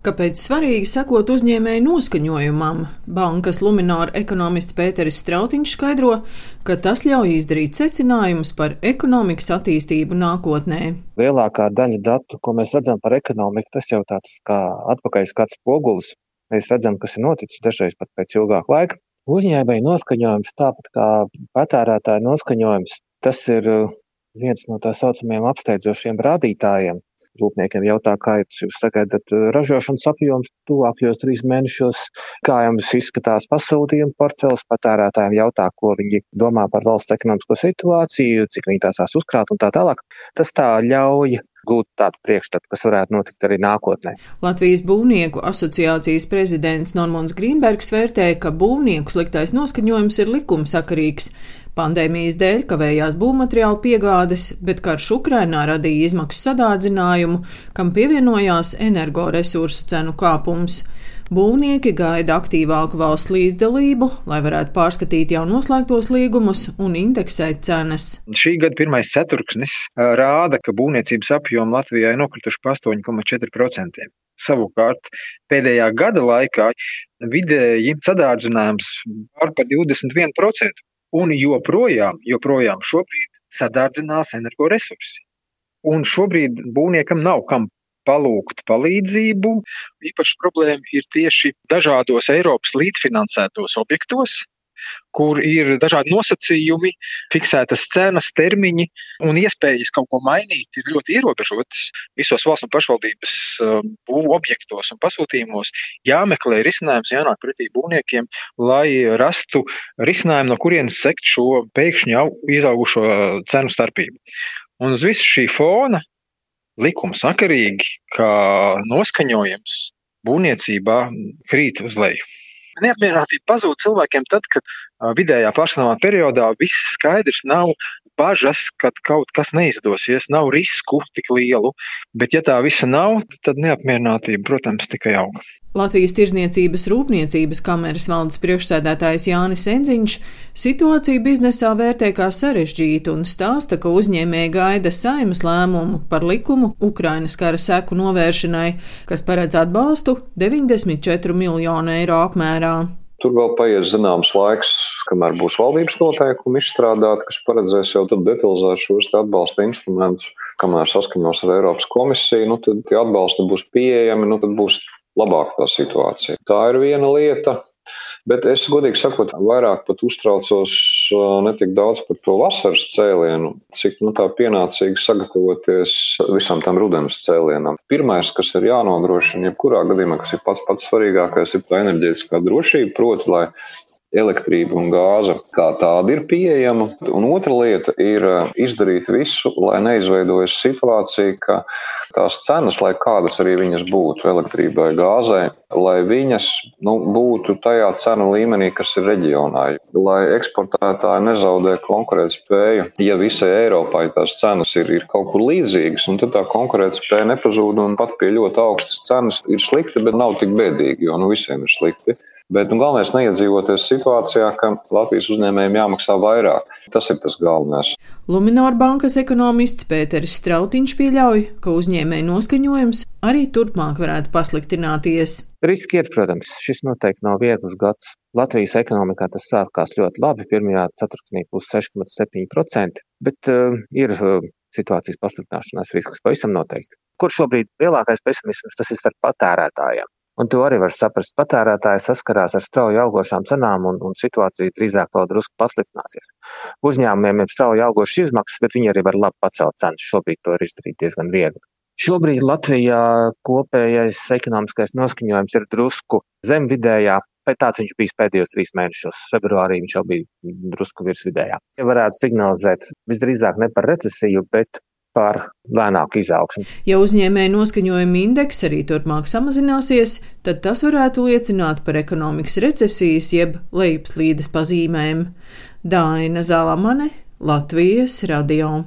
Kāpēc svarīgi sekot uzņēmēju noskaņojumam? Bankas Luminora ekonomists Pēteris Strautiņš skaidro, ka tas ļauj izdarīt secinājumus par ekonomikas attīstību nākotnē. Lielākā daļa datu, ko mēs redzam par ekonomiku, tas jau tāds kā atpakaļ skats spogulis. Mēs redzam, kas ir noticis dažreiz pat pēc ilgāka laika. Uzņēmēju noskaņojums, tāpat kā patērētāju noskaņojums, tas ir uh, viens no tā saucamajiem apsteidzošiem rādītājiem, Rūpniekiem jautā, kā jūs sagaidat eh, ražošanas apjoms tuvākajos trīs mēnešos, kā jums izskatās pasūtījuma portfels, patērētājiem jautā, ko viņi domā par valsts ekonomisko situāciju, cik viņi tās uzkrāt un tā tālāk. Tas tā ļauj gūt tādu priekšstatu, kas varētu notikt arī nākotnē. Latvijas būvnieku asociācijas prezidents Normons Grīnbergs vērtēja, ka būvnieku sliktais noskaņojums ir likumsakarīgs. Pandēmijas dēļ kavējās būvmateriālu piegādes, bet karš Ukrainā radīja izmaksu sadārdzinājumu, kam pievienojās energoresursu cenu kāpums. Būvnieki gaida aktīvāku valsts līdzdalību, lai varētu pārskatīt jau noslēgtos līgumus un indeksēt cenas. Šī gada pirmais ceturksnis rāda, ka būvniecības apjomi Latvijā ir nokrituši pa 8,4%. Savukārt pēdējā gada laikā vidēji sadārdzinājums pār pa 21%, un joprojām, joprojām šobrīd sadārdzinās energoresursi. Un šobrīd būvniekam nav kam palūgt palīdzību. Īpaši problēma ir tieši dažādos Eiropas līdzfinansētos objektos, kur ir dažādi nosacījumi, fiksētas cenas, termiņi un iespējas kaut ko mainīt ir ļoti ierobežotas. Visos valsts un pašvaldības um, būvu objektos un pasūtījumos jāmeklē risinājums, jānāk pretī būvniekiem, lai rastu risinājumu, no kurienes sekt šo pēkšņi izaugušo cenu starpību. Un uz visu šī fona likumsakarīgi, ka noskaņojums būvniecībā krīt uz leju. Neapmierinātība pazūd cilvēkiem tad, kad vidējā pārskatāmā periodā viss skaidrs, nav bažas, ka kaut kas neizdosies, nav risku tik lielu, bet ja tā visa nav, tad neapmierinātība, protams, tikai aug. Latvijas Tirzniecības rūpniecības kameras valdes priekšsēdētājs Jānis Enziņš situāciju biznesā vērtē kā sarežģītu un stāsta, ka uzņēmēji gaida saimas lēmumu par likumu Ukrainas kara seku novēršanai, kas paredz atbalstu 94 miljonu eiro apmērā. Tur vēl paies zināms laiks, kamēr būs valdības noteikumi izstrādāti, kas paredzēs jau detalizēt šos atbalsta instrumentus, kamēr saskaņos ar Eiropas komisiju, nu, tad tie atbalsti būs pieejami, nu, tad būs labāk tā situācija. Tā ir viena lieta. Bet es, godīgi sakot, vairāk pat uztraucos ne tik daudz par to vasaras cēlienu, cik nu, tā pienācīgi sagatavoties visam tam rudens cēlienam. Pirmais, kas ir jānodrošina, jebkurā gadījumā, kas ir pats pats svarīgākais, ir tā enerģētiskā drošība, proti, lai elektrība un gāze kā tāda ir pieejama. Un otra lieta ir eh, izdarīt visu, lai neizveidojas situācija, ka tās cenas, lai kādas arī viņas būtu elektrībai, gāzei, lai viņas nu, būtu tajā cenu līmenī, kas ir reģionā, lai eksportētāji nezaudē konkurētspēju. Ja visai Eiropai tās cenas ir, ir kaut kur līdzīgas, tad tā konkurētspēja nepazūd, un pat pie ļoti augstas cenas ir slikti, bet nav tik bēdīgi, jo nu visiem ir slikti. Bet nu, galvenais neiedzīvoties situācijā, ka Latvijas uzņēmējiem jāmaksā vairāk. Tas ir tas galvenais. Lumināra bankas ekonomists Pēteris Strautiņš pieļauj, ka uzņēmēju noskaņojums arī turpmāk varētu pasliktināties. Riski ir, protams, šis noteikti nav viegls gads. Latvijas ekonomikā tas sākās ļoti labi. Pirmajā ceturksnī būs 6,7%, bet uh, ir uh, situācijas pasliktināšanās risks pavisam noteikti. Kur šobrīd lielākais pesimisms tas ir starp patērētājiem? Un to arī var saprast. Patērētāji saskarās ar strauji augošām cenām, un, un situācija drīzāk vēl drusku pasliktināsies. Uzņēmumiem ir strauji augošas izmaksas, bet viņi arī var labi pacelt cenas. Šobrīd to ir izdarīt diezgan viegli. Šobrīd Latvijā kopējais ekonomiskais noskaņojums ir drusku zem vidējā, bet tāds viņš bija pēdējos trīs mēnešos. Februārī viņš jau bija drusku virs vidējā. Ja varētu signalizēt visdrīzāk ne par recesiju, bet par lēnāku izaugsmu. Ja uzņēmēja noskaņojuma indeks arī turpmāk samazināsies, tad tas varētu liecināt par ekonomikas recesijas jeb lejupslīdes pazīmēm. Daina Zalamane, Latvijas radio.